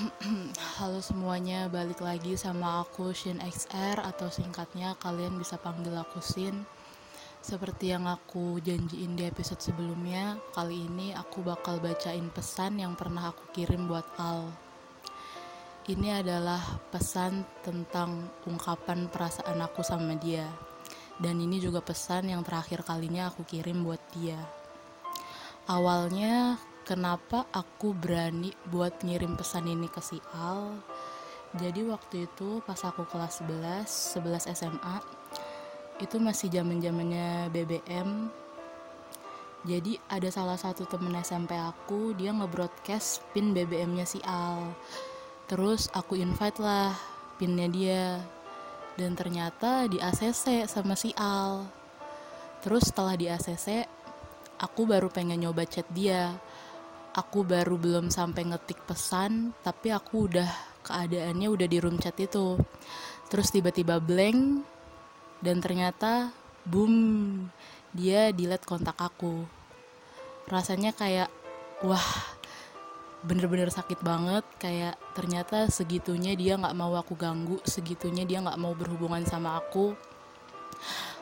Halo semuanya, balik lagi sama aku Shin XR atau singkatnya kalian bisa panggil aku Shin. Seperti yang aku janjiin di episode sebelumnya, kali ini aku bakal bacain pesan yang pernah aku kirim buat Al. Ini adalah pesan tentang ungkapan perasaan aku sama dia. Dan ini juga pesan yang terakhir kalinya aku kirim buat dia. Awalnya kenapa aku berani buat ngirim pesan ini ke si Al? Jadi waktu itu pas aku kelas 11 11 SMA itu masih zaman zamannya BBM jadi ada salah satu temen SMP aku dia ngebroadcast pin BBM-nya si Al. Terus aku invite lah pinnya dia. Dan ternyata di ACC sama si Al. Terus setelah di ACC aku baru pengen nyoba chat dia aku baru belum sampai ngetik pesan tapi aku udah keadaannya udah di room chat itu. Terus tiba-tiba blank dan ternyata boom dia delete kontak aku. Rasanya kayak wah bener-bener sakit banget. Kayak ternyata segitunya dia nggak mau aku ganggu segitunya dia nggak mau berhubungan sama aku.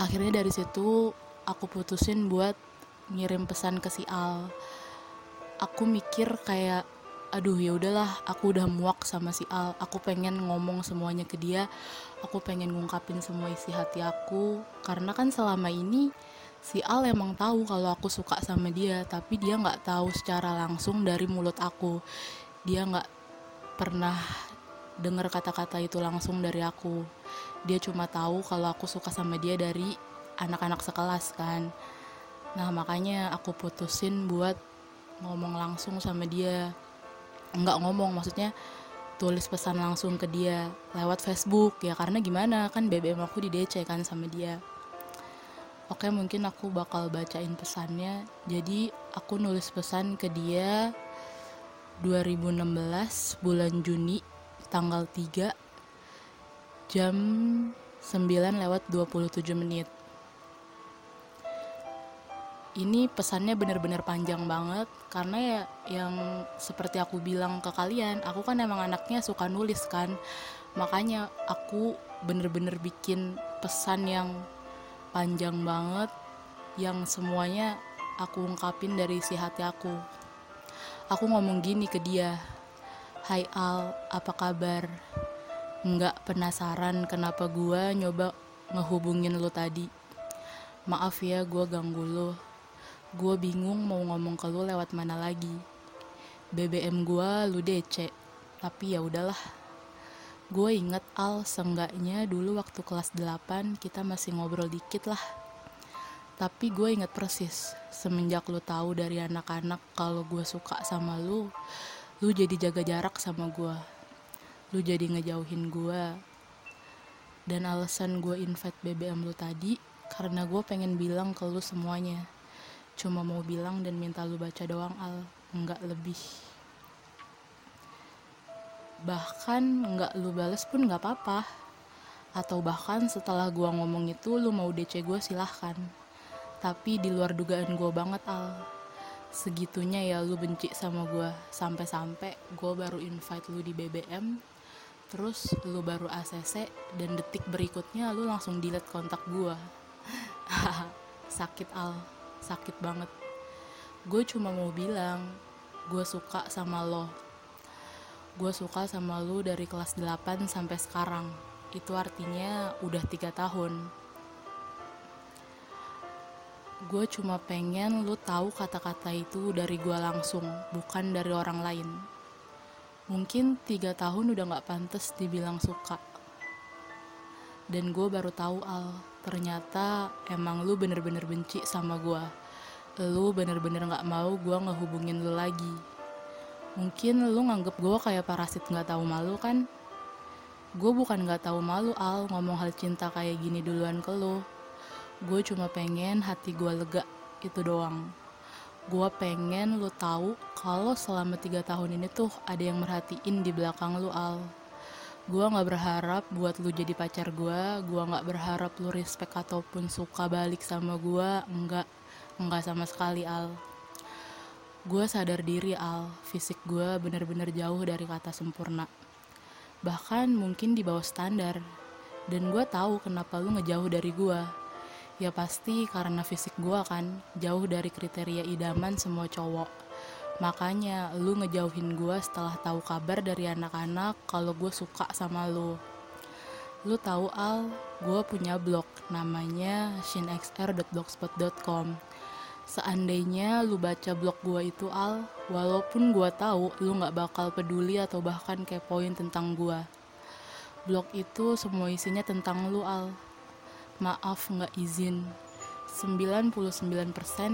Akhirnya dari situ aku putusin buat ngirim pesan ke si Al aku mikir kayak aduh ya udahlah aku udah muak sama si Al. Aku pengen ngomong semuanya ke dia. Aku pengen ngungkapin semua isi hati aku. Karena kan selama ini si Al emang tahu kalau aku suka sama dia tapi dia nggak tahu secara langsung dari mulut aku. Dia nggak pernah dengar kata-kata itu langsung dari aku. Dia cuma tahu kalau aku suka sama dia dari anak-anak sekelas kan. Nah makanya aku putusin buat ngomong langsung sama dia. Nggak ngomong maksudnya tulis pesan langsung ke dia lewat Facebook. Ya karena gimana? Kan BBM aku di DC kan sama dia. Oke mungkin aku bakal bacain pesannya. Jadi aku nulis pesan ke dia 2016 bulan Juni tanggal 3 jam 9 lewat 27 menit ini pesannya bener-bener panjang banget karena ya yang seperti aku bilang ke kalian aku kan emang anaknya suka nulis kan. Makanya aku bener-bener bikin pesan yang panjang banget yang semuanya aku ungkapin dari isi hati aku. Aku ngomong gini ke dia Hai Al, apa kabar? Nggak penasaran kenapa gua nyoba ngehubungin lo tadi. Maaf ya gue ganggu lo gue bingung mau ngomong ke lu lewat mana lagi. BBM gue lu DC tapi ya udahlah. Gue inget Al senggaknya dulu waktu kelas 8 kita masih ngobrol dikit lah. Tapi gue inget persis semenjak lu tahu dari anak-anak kalau gue suka sama lu lu jadi jaga jarak sama gue lu jadi ngejauhin gue dan alasan gue invite BBM lu tadi karena gue pengen bilang ke lu semuanya cuma mau bilang dan minta lu baca doang al. Nggak lebih. Bahkan nggak lu bales pun nggak apa-apa. Atau bahkan setelah gua ngomong itu lu mau DC gue silahkan. Tapi di luar dugaan gue banget al. Segitunya ya lu benci sama gue sampai-sampai gue baru invite lu di BBM terus lu baru ACC dan detik berikutnya lu langsung delete kontak gue sakit al sakit banget. Gue cuma mau bilang gue suka sama lo. Gue suka sama lo dari kelas 8 sampai sekarang. Itu artinya udah tiga tahun. Gue cuma pengen lu tahu kata-kata itu dari gue langsung bukan dari orang lain. Mungkin tiga tahun udah gak pantas dibilang suka dan gue baru tahu al ternyata emang lu bener-bener benci sama gue lu bener-bener gak mau gue ngehubungin lu lagi. Mungkin lu nganggep gue kayak parasit gak tahu malu kan? Gue bukan gak tahu malu al ngomong hal cinta kayak gini duluan ke lu. Gue cuma pengen hati gue lega itu doang. Gue pengen lu tahu kalau selama tiga tahun ini tuh ada yang merhatiin di belakang lu al gue nggak berharap buat lu jadi pacar gue gue nggak berharap lu respect ataupun suka balik sama gue enggak enggak sama sekali al. Gue sadar diri al. Fisik gue bener-bener jauh dari kata sempurna. Bahkan mungkin di bawah standar. Dan gue tahu kenapa lu ngejauh dari gue ya pasti karena fisik gue kan jauh dari kriteria idaman semua cowok makanya lu ngejauhin gue setelah tahu kabar dari anak-anak kalau gue suka sama lu. Lu tahu al gue punya blog namanya shinxr.blogspot.com seandainya lu baca blog gue itu al walaupun gue tahu lu nggak bakal peduli atau bahkan kepoin tentang gue blog itu semua isinya tentang lu al. Maaf nggak izin. 99%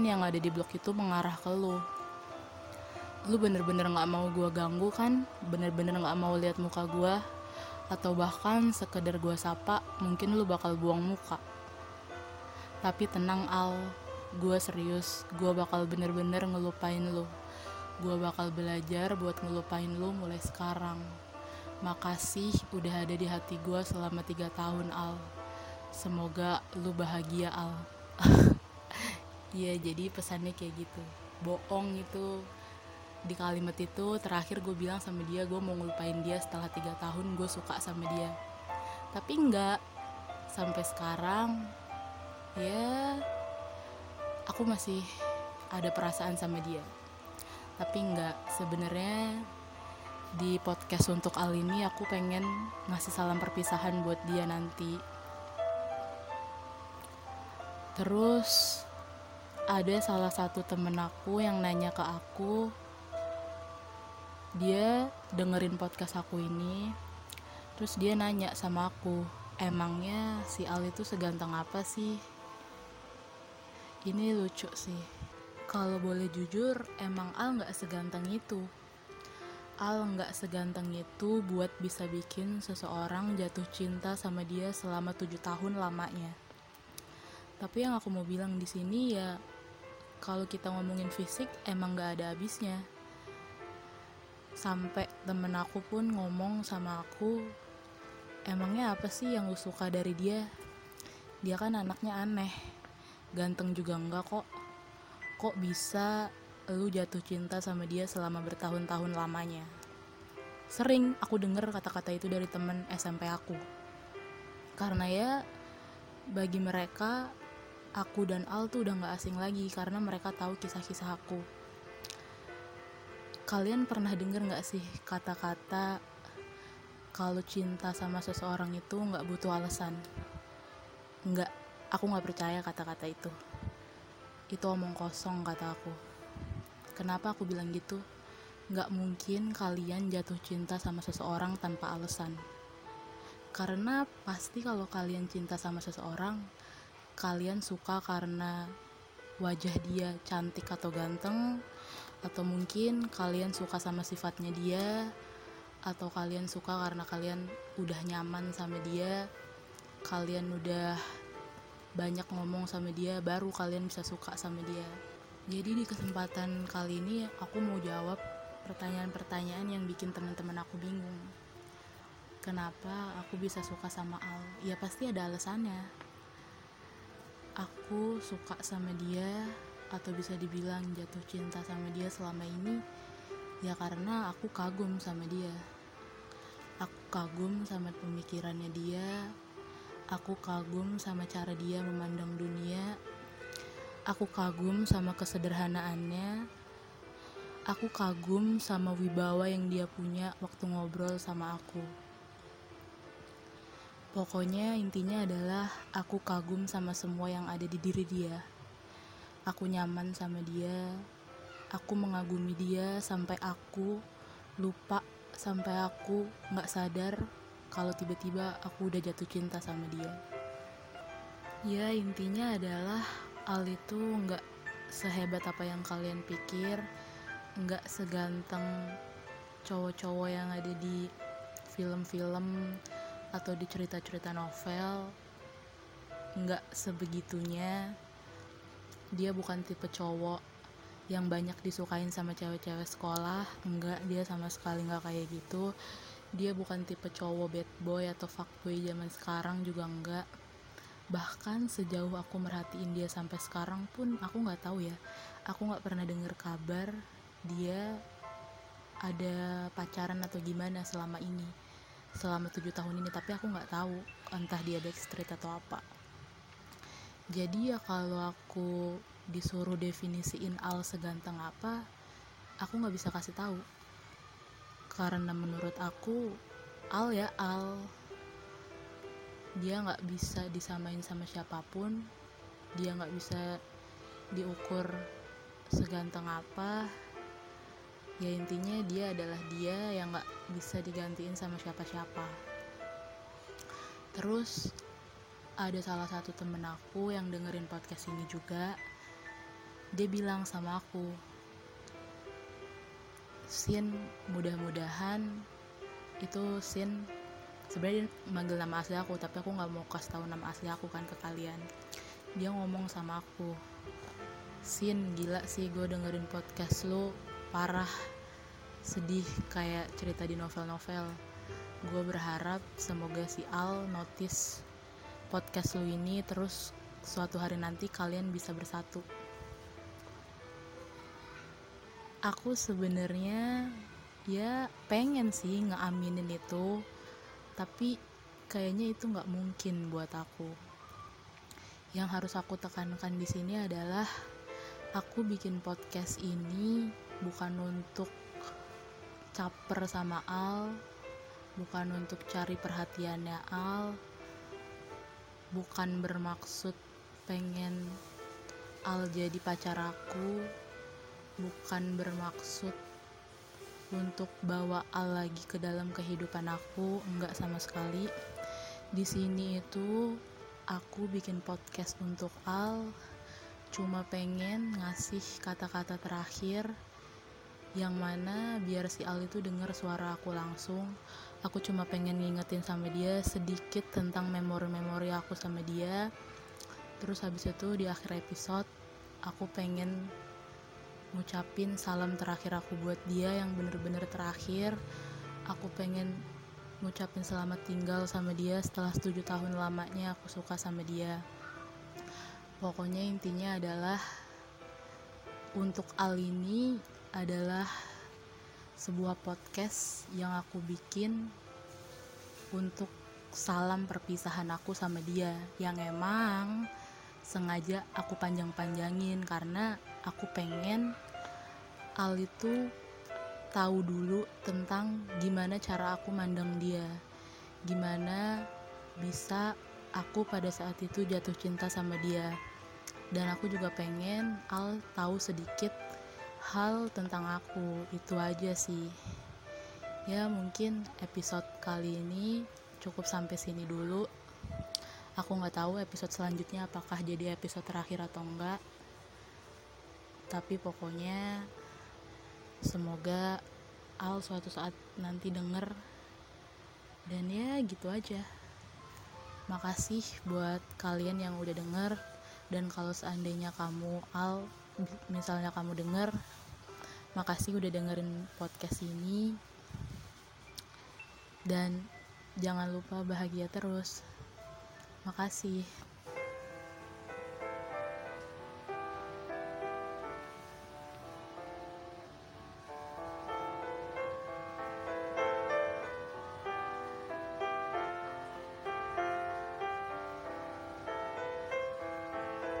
yang ada di blog itu mengarah ke lu lu bener-bener nggak mau gue ganggu kan? Bener-bener nggak mau lihat muka gue atau bahkan sekedar gue sapa mungkin lu bakal buang muka. Tapi tenang al. Gue serius. Gue bakal bener-bener ngelupain lu. Gue bakal belajar buat ngelupain lu mulai sekarang. Makasih udah ada di hati gue selama tiga tahun al. Semoga lu bahagia al. Iya jadi pesannya kayak gitu. Bohong itu di kalimat itu terakhir gue bilang sama dia gue mau ngelupain dia setelah tiga tahun gue suka sama dia. Tapi enggak. Sampai sekarang ya aku masih ada perasaan sama dia. Tapi nggak sebenarnya di podcast untuk Al ini aku pengen ngasih salam perpisahan buat dia nanti. Terus ada salah satu temen aku yang nanya ke aku dia dengerin podcast aku ini terus dia nanya sama aku emangnya si Al itu seganteng apa sih? Ini lucu sih. Kalau boleh jujur emang Al nggak seganteng itu. Al nggak seganteng itu buat bisa bikin seseorang jatuh cinta sama dia selama tujuh tahun lamanya. Tapi yang aku mau bilang di sini ya kalau kita ngomongin fisik emang nggak ada habisnya sampai temen aku pun ngomong sama aku emangnya apa sih yang lu suka dari dia? Dia kan anaknya aneh. Ganteng juga enggak kok. Kok bisa lu jatuh cinta sama dia selama bertahun-tahun lamanya? Sering aku denger kata-kata itu dari temen SMP aku. Karena ya bagi mereka aku dan Al tuh udah gak asing lagi karena mereka tahu kisah-kisah aku kalian pernah denger gak sih kata-kata kalau cinta sama seseorang itu nggak butuh alasan? Nggak. Aku nggak percaya kata-kata itu. Itu omong kosong kata aku. Kenapa aku bilang gitu? Nggak mungkin kalian jatuh cinta sama seseorang tanpa alasan. Karena pasti kalau kalian cinta sama seseorang kalian suka karena wajah dia cantik atau ganteng atau mungkin kalian suka sama sifatnya dia atau kalian suka karena kalian udah nyaman sama dia kalian udah banyak ngomong sama dia baru kalian bisa suka sama dia. Jadi di kesempatan kali ini aku mau jawab pertanyaan-pertanyaan yang bikin teman-teman aku bingung. Kenapa aku bisa suka sama Al? Ya pasti ada alasannya. Aku suka sama dia atau bisa dibilang jatuh cinta sama dia selama ini ya karena aku kagum sama dia aku kagum sama pemikirannya dia Aku kagum sama cara dia memandang dunia. Aku kagum sama kesederhanaannya. Aku kagum sama wibawa yang dia punya waktu ngobrol sama aku. Pokoknya intinya adalah aku kagum sama semua yang ada di diri dia. Aku nyaman sama dia. Aku mengagumi dia sampai aku lupa sampai aku nggak sadar kalau tiba-tiba aku udah jatuh cinta sama dia. Ya intinya adalah Al itu nggak sehebat apa yang kalian pikir nggak seganteng cowok-cowok yang ada di film-film atau di cerita-cerita novel. Nggak sebegitunya dia bukan tipe cowok yang banyak disukain sama cewek-cewek sekolah. Enggak dia sama sekali nggak kayak gitu. Dia bukan tipe cowok bad boy atau fuckboy zaman sekarang juga enggak. Bahkan sejauh aku merhatiin dia sampai sekarang pun aku nggak tahu ya. Aku nggak pernah dengar kabar dia ada pacaran atau gimana selama ini. Selama tujuh tahun ini tapi aku nggak tahu entah dia backstreet atau apa jadi ya kalau aku disuruh definisiin Al seganteng apa aku nggak bisa kasih tahu. Karena menurut aku Al ya Al dia nggak bisa disamain sama siapa pun. Dia nggak bisa diukur seganteng apa. Ya intinya dia adalah dia yang nggak bisa digantiin sama siapa-siapa. Terus ada salah satu temen aku yang dengerin podcast ini juga. Dia bilang sama aku Sin mudah-mudahan itu Sin sebenarnya manggil nama asli aku tapi aku nggak mau kasih tahu nama asli aku kan ke kalian. Dia ngomong sama aku Sin gila sih gue dengerin podcast lo parah sedih kayak cerita di novel-novel. Gue berharap semoga si Al notice podcast lo ini terus suatu hari nanti kalian bisa bersatu. Aku sebenarnya ya pengen sih ngeaminin itu tapi kayaknya itu nggak mungkin buat aku. Yang harus aku tekankan di sini adalah aku bikin podcast ini bukan untuk caper sama Al bukan untuk cari perhatiannya Al bukan bermaksud pengen Al jadi pacar aku bukan bermaksud untuk bawa Al lagi ke dalam kehidupan aku enggak sama sekali. Di sini itu aku bikin podcast untuk Al cuma pengen ngasih kata-kata terakhir yang mana biar si Al itu denger suara aku langsung aku cuma pengen ngingetin sama dia sedikit tentang memori-memori aku sama dia. Terus habis itu di akhir episode aku pengen ngucapin salam terakhir aku buat dia yang bener-bener terakhir. Aku pengen ngucapin selamat tinggal sama dia setelah 7 tahun lamanya aku suka sama dia. Pokoknya intinya adalah untuk Al ini adalah sebuah podcast yang aku bikin untuk salam perpisahan aku sama dia yang emang sengaja aku panjang-panjangin karena aku pengen Al itu tahu dulu tentang gimana cara aku mandang dia gimana bisa aku pada saat itu jatuh cinta sama dia. Dan aku juga pengen Al tahu sedikit hal tentang aku itu aja sih. Ya mungkin episode kali ini cukup sampai sini dulu. Aku nggak tahu episode selanjutnya apakah jadi episode terakhir atau enggak. Tapi pokoknya semoga Al suatu saat nanti denger. Dan ya gitu aja. Makasih buat kalian yang udah denger. Dan kalau seandainya kamu Al misalnya kamu denger makasih udah dengerin podcast ini dan jangan lupa bahagia terus Makasih.